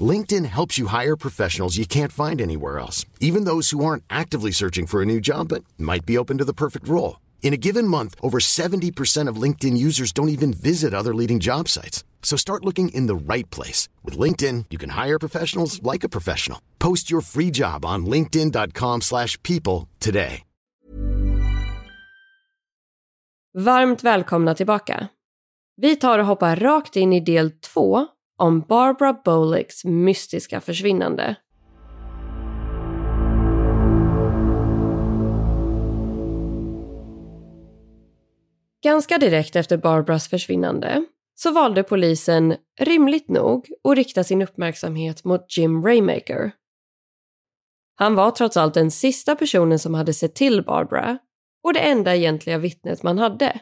LinkedIn helps you hire professionals you can't find anywhere else, even those who aren't actively searching for a new job but might be open to the perfect role. In a given month, over 70% of LinkedIn users don't even visit other leading job sites. So start looking in the right place. With LinkedIn, you can hire professionals like a professional. Post your free job on linkedin.com slash people today. Varmt välkomna tillbaka. Vi tar och hoppar rakt in i del två om Barbara Bolicks mystiska försvinnande. Ganska direkt efter Barbaras försvinnande så valde polisen, rimligt nog, att rikta sin uppmärksamhet mot Jim Raymaker. Han var trots allt den sista personen som hade sett till Barbara och det enda egentliga vittnet man hade.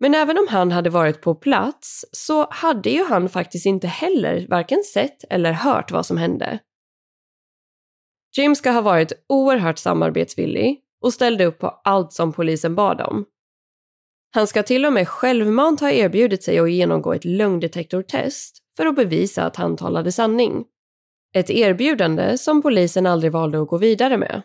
Men även om han hade varit på plats så hade ju han faktiskt inte heller varken sett eller hört vad som hände. Jim ska ha varit oerhört samarbetsvillig och ställde upp på allt som polisen bad om. Han ska till och med självmant ha erbjudit sig att genomgå ett lögndetektortest för att bevisa att han talade sanning. Ett erbjudande som polisen aldrig valde att gå vidare med.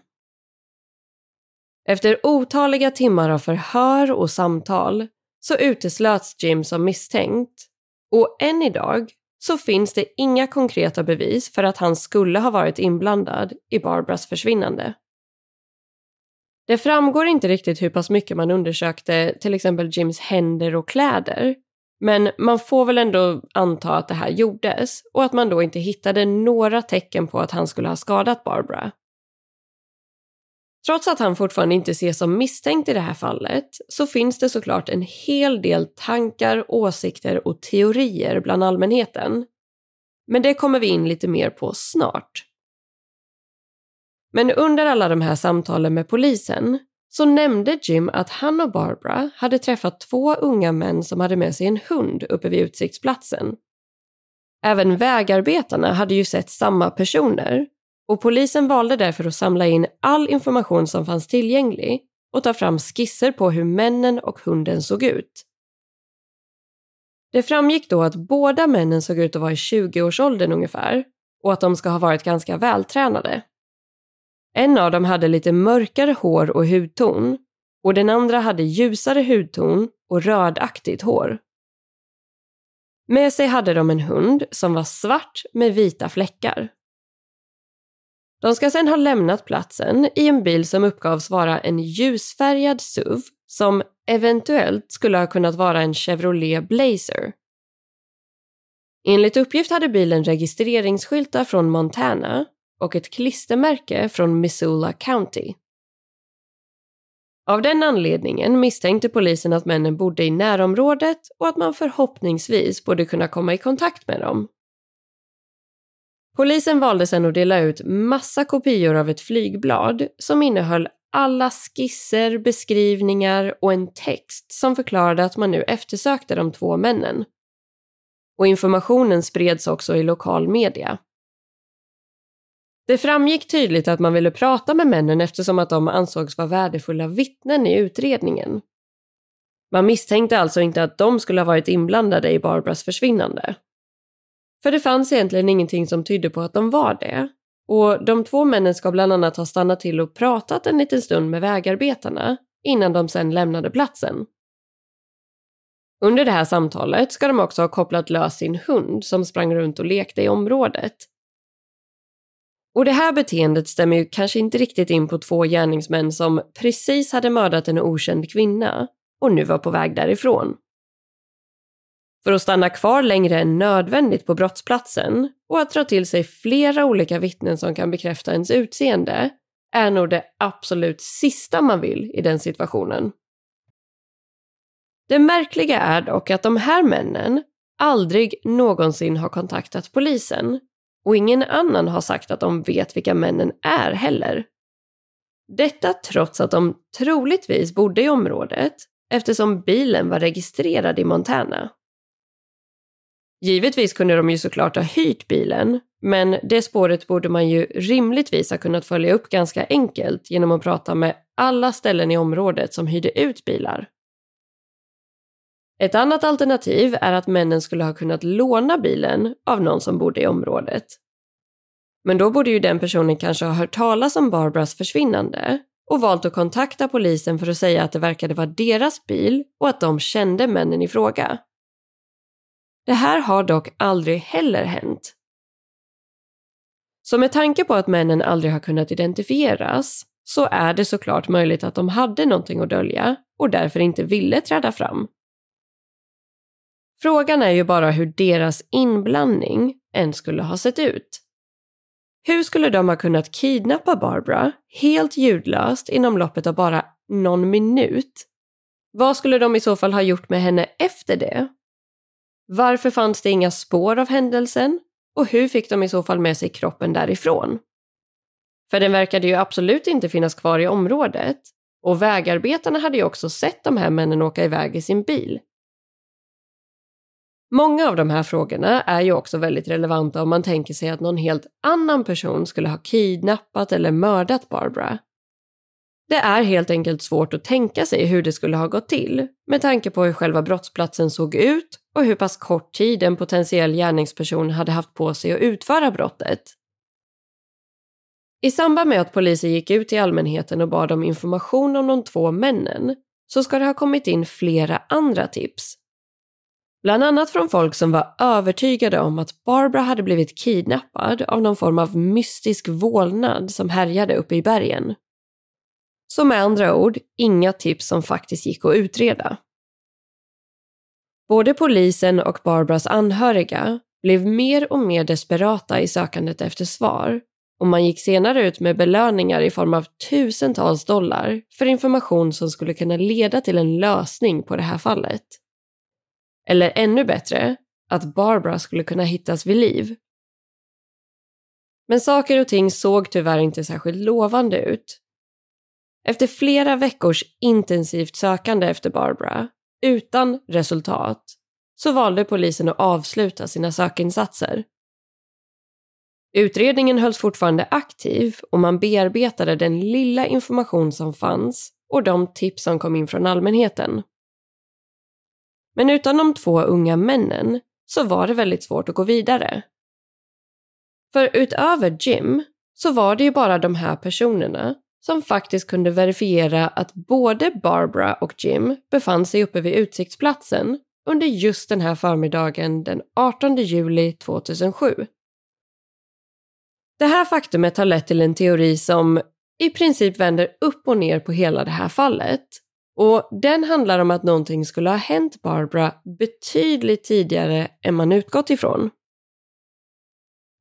Efter otaliga timmar av förhör och samtal så uteslöts Jim som misstänkt och än idag så finns det inga konkreta bevis för att han skulle ha varit inblandad i Barbaras försvinnande. Det framgår inte riktigt hur pass mycket man undersökte till exempel Jims händer och kläder, men man får väl ändå anta att det här gjordes och att man då inte hittade några tecken på att han skulle ha skadat Barbara. Trots att han fortfarande inte ses som misstänkt i det här fallet så finns det såklart en hel del tankar, åsikter och teorier bland allmänheten. Men det kommer vi in lite mer på snart. Men under alla de här samtalen med polisen så nämnde Jim att han och Barbara hade träffat två unga män som hade med sig en hund uppe vid utsiktsplatsen. Även vägarbetarna hade ju sett samma personer och polisen valde därför att samla in all information som fanns tillgänglig och ta fram skisser på hur männen och hunden såg ut. Det framgick då att båda männen såg ut att vara i 20-årsåldern ungefär och att de ska ha varit ganska vältränade. En av dem hade lite mörkare hår och hudton och den andra hade ljusare hudton och rödaktigt hår. Med sig hade de en hund som var svart med vita fläckar. De ska sedan ha lämnat platsen i en bil som uppgavs vara en ljusfärgad SUV som eventuellt skulle ha kunnat vara en Chevrolet Blazer. Enligt uppgift hade bilen registreringsskyltar från Montana och ett klistermärke från Missoula County. Av den anledningen misstänkte polisen att männen bodde i närområdet och att man förhoppningsvis borde kunna komma i kontakt med dem. Polisen valde sedan att dela ut massa kopior av ett flygblad som innehöll alla skisser, beskrivningar och en text som förklarade att man nu eftersökte de två männen. Och informationen spreds också i lokal media. Det framgick tydligt att man ville prata med männen eftersom att de ansågs vara värdefulla vittnen i utredningen. Man misstänkte alltså inte att de skulle ha varit inblandade i Barbaras försvinnande. För det fanns egentligen ingenting som tydde på att de var det. Och de två männen ska bland annat ha stannat till och pratat en liten stund med vägarbetarna innan de sen lämnade platsen. Under det här samtalet ska de också ha kopplat lös sin hund som sprang runt och lekte i området. Och det här beteendet stämmer ju kanske inte riktigt in på två gärningsmän som precis hade mördat en okänd kvinna och nu var på väg därifrån. För att stanna kvar längre än nödvändigt på brottsplatsen och att dra till sig flera olika vittnen som kan bekräfta ens utseende är nog det absolut sista man vill i den situationen. Det märkliga är dock att de här männen aldrig någonsin har kontaktat polisen och ingen annan har sagt att de vet vilka männen är heller. Detta trots att de troligtvis bodde i området eftersom bilen var registrerad i Montana. Givetvis kunde de ju såklart ha hyrt bilen, men det spåret borde man ju rimligtvis ha kunnat följa upp ganska enkelt genom att prata med alla ställen i området som hyrde ut bilar. Ett annat alternativ är att männen skulle ha kunnat låna bilen av någon som bodde i området. Men då borde ju den personen kanske ha hört talas om Barbaras försvinnande och valt att kontakta polisen för att säga att det verkade vara deras bil och att de kände männen i fråga. Det här har dock aldrig heller hänt. Så med tanke på att männen aldrig har kunnat identifieras så är det såklart möjligt att de hade någonting att dölja och därför inte ville träda fram. Frågan är ju bara hur deras inblandning än skulle ha sett ut. Hur skulle de ha kunnat kidnappa Barbara helt ljudlöst inom loppet av bara någon minut? Vad skulle de i så fall ha gjort med henne efter det? Varför fanns det inga spår av händelsen? Och hur fick de i så fall med sig kroppen därifrån? För den verkade ju absolut inte finnas kvar i området och vägarbetarna hade ju också sett de här männen åka iväg i sin bil. Många av de här frågorna är ju också väldigt relevanta om man tänker sig att någon helt annan person skulle ha kidnappat eller mördat Barbara. Det är helt enkelt svårt att tänka sig hur det skulle ha gått till med tanke på hur själva brottsplatsen såg ut och hur pass kort tid en potentiell gärningsperson hade haft på sig att utföra brottet. I samband med att polisen gick ut till allmänheten och bad om information om de två männen så ska det ha kommit in flera andra tips Bland annat från folk som var övertygade om att Barbara hade blivit kidnappad av någon form av mystisk vålnad som härjade uppe i bergen. Så med andra ord, inga tips som faktiskt gick att utreda. Både polisen och Barbaras anhöriga blev mer och mer desperata i sökandet efter svar och man gick senare ut med belöningar i form av tusentals dollar för information som skulle kunna leda till en lösning på det här fallet. Eller ännu bättre, att Barbara skulle kunna hittas vid liv. Men saker och ting såg tyvärr inte särskilt lovande ut. Efter flera veckors intensivt sökande efter Barbara, utan resultat, så valde polisen att avsluta sina sökinsatser. Utredningen hölls fortfarande aktiv och man bearbetade den lilla information som fanns och de tips som kom in från allmänheten. Men utan de två unga männen så var det väldigt svårt att gå vidare. För utöver Jim så var det ju bara de här personerna som faktiskt kunde verifiera att både Barbara och Jim befann sig uppe vid utsiktsplatsen under just den här förmiddagen den 18 juli 2007. Det här faktumet har lett till en teori som i princip vänder upp och ner på hela det här fallet och den handlar om att någonting skulle ha hänt Barbara betydligt tidigare än man utgått ifrån.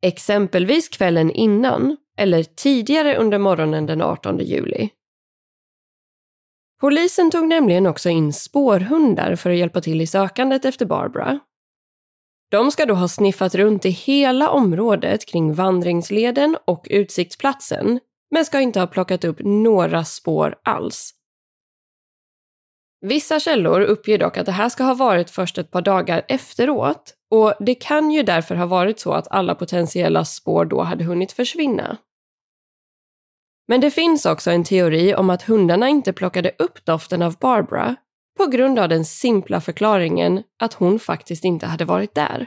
Exempelvis kvällen innan eller tidigare under morgonen den 18 juli. Polisen tog nämligen också in spårhundar för att hjälpa till i sökandet efter Barbara. De ska då ha sniffat runt i hela området kring vandringsleden och utsiktsplatsen men ska inte ha plockat upp några spår alls. Vissa källor uppger dock att det här ska ha varit först ett par dagar efteråt och det kan ju därför ha varit så att alla potentiella spår då hade hunnit försvinna. Men det finns också en teori om att hundarna inte plockade upp doften av Barbara på grund av den simpla förklaringen att hon faktiskt inte hade varit där.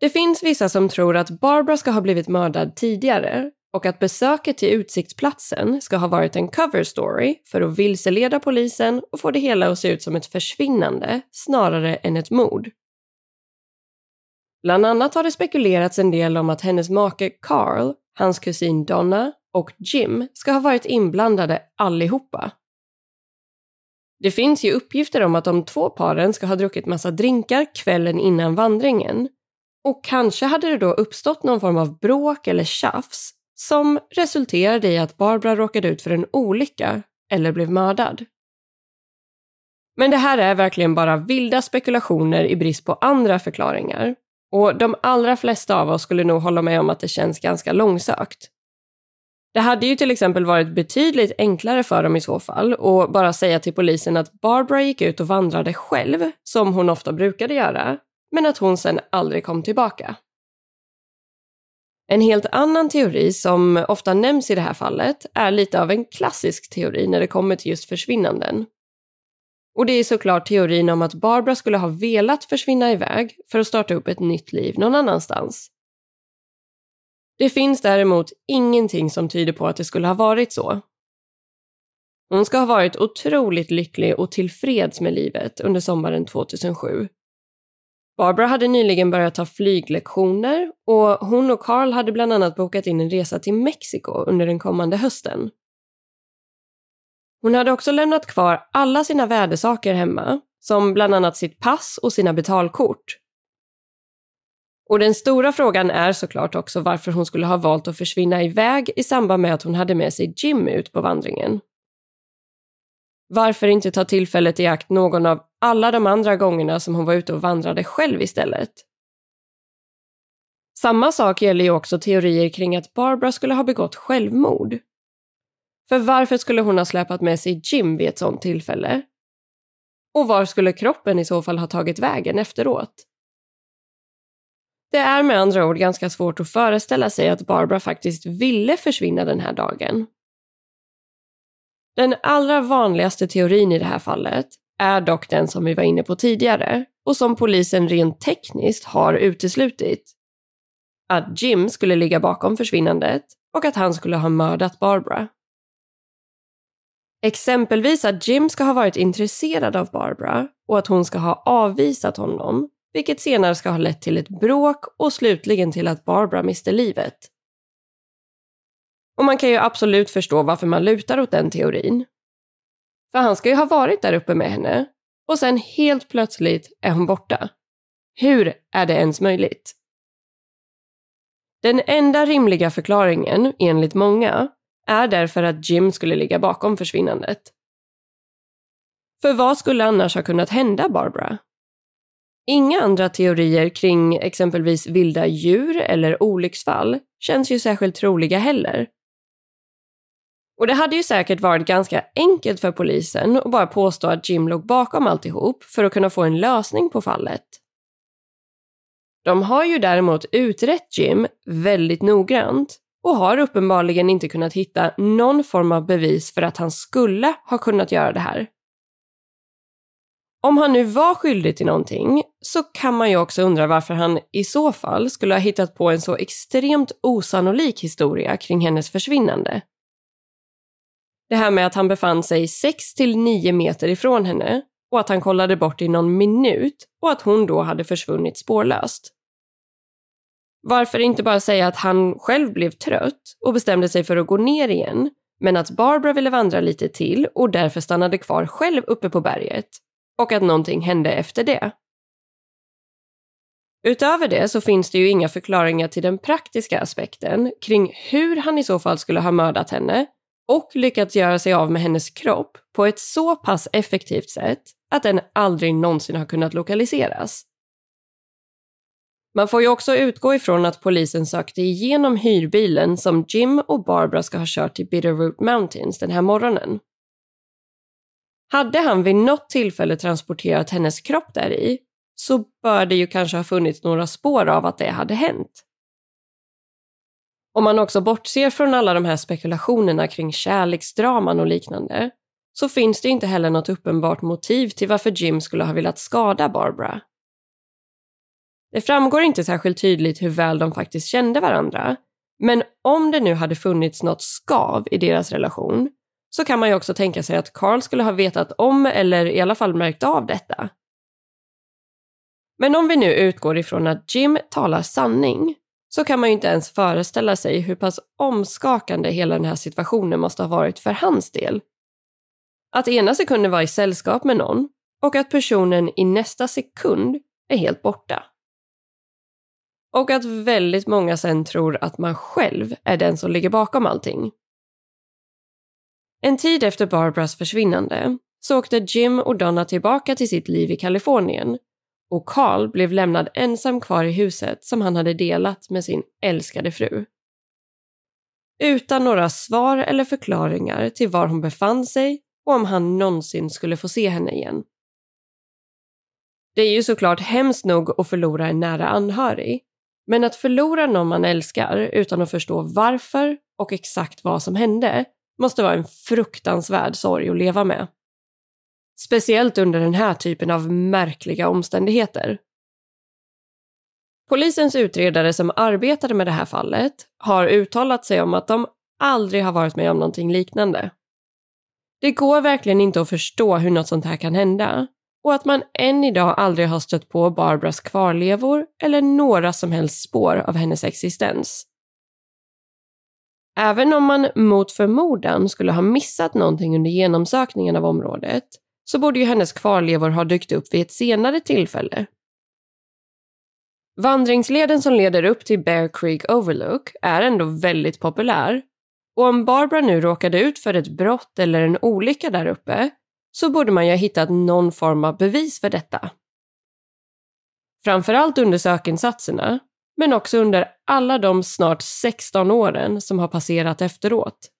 Det finns vissa som tror att Barbara ska ha blivit mördad tidigare och att besöket till utsiktsplatsen ska ha varit en cover story för att vilseleda polisen och få det hela att se ut som ett försvinnande snarare än ett mord. Bland annat har det spekulerats en del om att hennes make Carl, hans kusin Donna och Jim ska ha varit inblandade allihopa. Det finns ju uppgifter om att de två paren ska ha druckit massa drinkar kvällen innan vandringen och kanske hade det då uppstått någon form av bråk eller tjafs som resulterade i att Barbara råkade ut för en olycka eller blev mördad. Men det här är verkligen bara vilda spekulationer i brist på andra förklaringar. Och de allra flesta av oss skulle nog hålla med om att det känns ganska långsökt. Det hade ju till exempel varit betydligt enklare för dem i så fall att bara säga till polisen att Barbara gick ut och vandrade själv, som hon ofta brukade göra, men att hon sen aldrig kom tillbaka. En helt annan teori som ofta nämns i det här fallet är lite av en klassisk teori när det kommer till just försvinnanden. Och det är såklart teorin om att Barbara skulle ha velat försvinna iväg för att starta upp ett nytt liv någon annanstans. Det finns däremot ingenting som tyder på att det skulle ha varit så. Hon ska ha varit otroligt lycklig och tillfreds med livet under sommaren 2007 Barbara hade nyligen börjat ta flyglektioner och hon och Carl hade bland annat bokat in en resa till Mexiko under den kommande hösten. Hon hade också lämnat kvar alla sina värdesaker hemma, som bland annat sitt pass och sina betalkort. Och den stora frågan är såklart också varför hon skulle ha valt att försvinna iväg i samband med att hon hade med sig Jim ut på vandringen. Varför inte ta tillfället i akt någon av alla de andra gångerna som hon var ute och vandrade själv istället? Samma sak gäller ju också teorier kring att Barbara skulle ha begått självmord. För varför skulle hon ha släpat med sig Jim vid ett sådant tillfälle? Och var skulle kroppen i så fall ha tagit vägen efteråt? Det är med andra ord ganska svårt att föreställa sig att Barbara faktiskt ville försvinna den här dagen. Den allra vanligaste teorin i det här fallet är dock den som vi var inne på tidigare och som polisen rent tekniskt har uteslutit. Att Jim skulle ligga bakom försvinnandet och att han skulle ha mördat Barbara. Exempelvis att Jim ska ha varit intresserad av Barbara och att hon ska ha avvisat honom, vilket senare ska ha lett till ett bråk och slutligen till att Barbara miste livet. Och man kan ju absolut förstå varför man lutar åt den teorin. För han ska ju ha varit där uppe med henne och sen helt plötsligt är hon borta. Hur är det ens möjligt? Den enda rimliga förklaringen, enligt många, är därför att Jim skulle ligga bakom försvinnandet. För vad skulle annars ha kunnat hända Barbara? Inga andra teorier kring exempelvis vilda djur eller olycksfall känns ju särskilt troliga heller. Och det hade ju säkert varit ganska enkelt för polisen att bara påstå att Jim låg bakom alltihop för att kunna få en lösning på fallet. De har ju däremot utrett Jim väldigt noggrant och har uppenbarligen inte kunnat hitta någon form av bevis för att han skulle ha kunnat göra det här. Om han nu var skyldig till någonting så kan man ju också undra varför han i så fall skulle ha hittat på en så extremt osannolik historia kring hennes försvinnande. Det här med att han befann sig 6 till 9 meter ifrån henne och att han kollade bort i någon minut och att hon då hade försvunnit spårlöst. Varför inte bara säga att han själv blev trött och bestämde sig för att gå ner igen, men att Barbara ville vandra lite till och därför stannade kvar själv uppe på berget och att någonting hände efter det. Utöver det så finns det ju inga förklaringar till den praktiska aspekten kring hur han i så fall skulle ha mördat henne och lyckats göra sig av med hennes kropp på ett så pass effektivt sätt att den aldrig någonsin har kunnat lokaliseras. Man får ju också utgå ifrån att polisen sökte igenom hyrbilen som Jim och Barbara ska ha kört till Bitterroot Mountains den här morgonen. Hade han vid något tillfälle transporterat hennes kropp där i så bör det ju kanske ha funnits några spår av att det hade hänt. Om man också bortser från alla de här spekulationerna kring kärleksdraman och liknande så finns det inte heller något uppenbart motiv till varför Jim skulle ha velat skada Barbara. Det framgår inte särskilt tydligt hur väl de faktiskt kände varandra, men om det nu hade funnits något skav i deras relation så kan man ju också tänka sig att Carl skulle ha vetat om eller i alla fall märkt av detta. Men om vi nu utgår ifrån att Jim talar sanning så kan man ju inte ens föreställa sig hur pass omskakande hela den här situationen måste ha varit för hans del. Att ena sekunden vara i sällskap med någon och att personen i nästa sekund är helt borta. Och att väldigt många sen tror att man själv är den som ligger bakom allting. En tid efter Barbaras försvinnande så åkte Jim och Donna tillbaka till sitt liv i Kalifornien och Karl blev lämnad ensam kvar i huset som han hade delat med sin älskade fru. Utan några svar eller förklaringar till var hon befann sig och om han någonsin skulle få se henne igen. Det är ju såklart hemskt nog att förlora en nära anhörig, men att förlora någon man älskar utan att förstå varför och exakt vad som hände måste vara en fruktansvärd sorg att leva med. Speciellt under den här typen av märkliga omständigheter. Polisens utredare som arbetade med det här fallet har uttalat sig om att de aldrig har varit med om någonting liknande. Det går verkligen inte att förstå hur något sånt här kan hända och att man än idag aldrig har stött på Barbaras kvarlevor eller några som helst spår av hennes existens. Även om man mot förmodan skulle ha missat någonting under genomsökningen av området så borde ju hennes kvarlevor ha dykt upp vid ett senare tillfälle. Vandringsleden som leder upp till Bear Creek Overlook är ändå väldigt populär och om Barbara nu råkade ut för ett brott eller en olycka där uppe så borde man ju ha hittat någon form av bevis för detta. Framförallt under sökinsatserna, men också under alla de snart 16 åren som har passerat efteråt.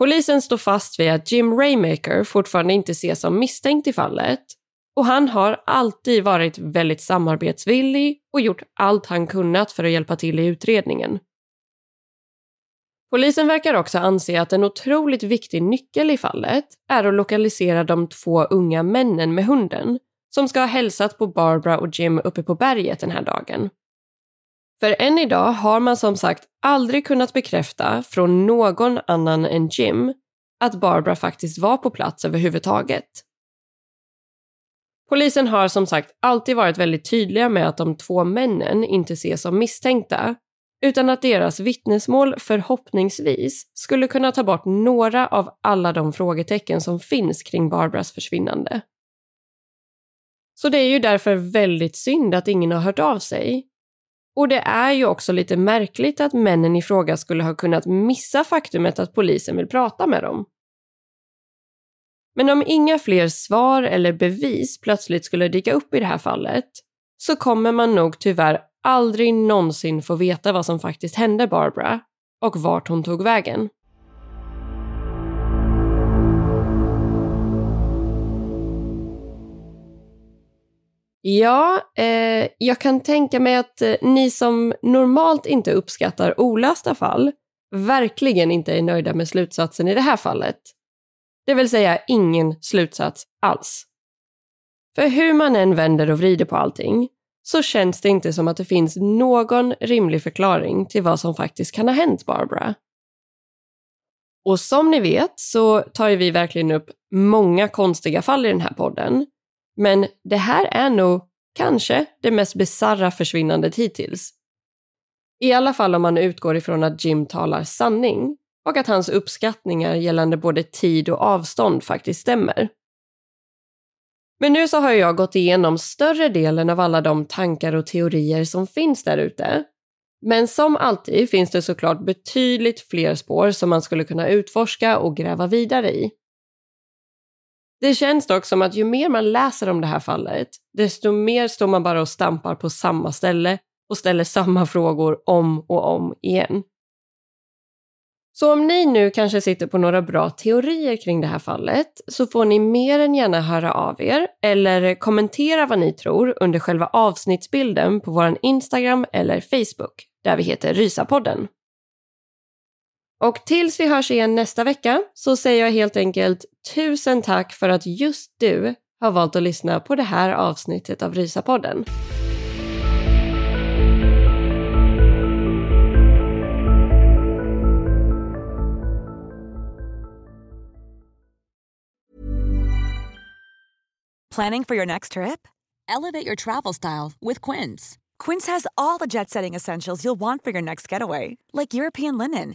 Polisen står fast vid att Jim Raymaker fortfarande inte ses som misstänkt i fallet och han har alltid varit väldigt samarbetsvillig och gjort allt han kunnat för att hjälpa till i utredningen. Polisen verkar också anse att en otroligt viktig nyckel i fallet är att lokalisera de två unga männen med hunden som ska ha hälsat på Barbara och Jim uppe på berget den här dagen. För än idag har man som sagt aldrig kunnat bekräfta från någon annan än Jim att Barbara faktiskt var på plats överhuvudtaget. Polisen har som sagt alltid varit väldigt tydliga med att de två männen inte ses som misstänkta utan att deras vittnesmål förhoppningsvis skulle kunna ta bort några av alla de frågetecken som finns kring Barbaras försvinnande. Så det är ju därför väldigt synd att ingen har hört av sig. Och det är ju också lite märkligt att männen i fråga skulle ha kunnat missa faktumet att polisen vill prata med dem. Men om inga fler svar eller bevis plötsligt skulle dyka upp i det här fallet så kommer man nog tyvärr aldrig någonsin få veta vad som faktiskt hände Barbara och vart hon tog vägen. Ja, eh, jag kan tänka mig att eh, ni som normalt inte uppskattar olösta fall verkligen inte är nöjda med slutsatsen i det här fallet. Det vill säga ingen slutsats alls. För hur man än vänder och vrider på allting så känns det inte som att det finns någon rimlig förklaring till vad som faktiskt kan ha hänt Barbara. Och som ni vet så tar ju vi verkligen upp många konstiga fall i den här podden. Men det här är nog kanske det mest bizarra försvinnandet hittills. I alla fall om man utgår ifrån att Jim talar sanning och att hans uppskattningar gällande både tid och avstånd faktiskt stämmer. Men nu så har jag gått igenom större delen av alla de tankar och teorier som finns där ute. Men som alltid finns det såklart betydligt fler spår som man skulle kunna utforska och gräva vidare i. Det känns dock som att ju mer man läser om det här fallet, desto mer står man bara och stampar på samma ställe och ställer samma frågor om och om igen. Så om ni nu kanske sitter på några bra teorier kring det här fallet så får ni mer än gärna höra av er eller kommentera vad ni tror under själva avsnittsbilden på vår Instagram eller Facebook där vi heter Rysapodden. Och tills vi hörs igen nästa vecka så säger jag helt enkelt tusen tack för att just du har valt att lyssna på det här avsnittet av Rysapodden. Planning for your next trip? Elevate your travel style with Quince. Quince has all the jet setting essentials you'll want for your next getaway, like European linen,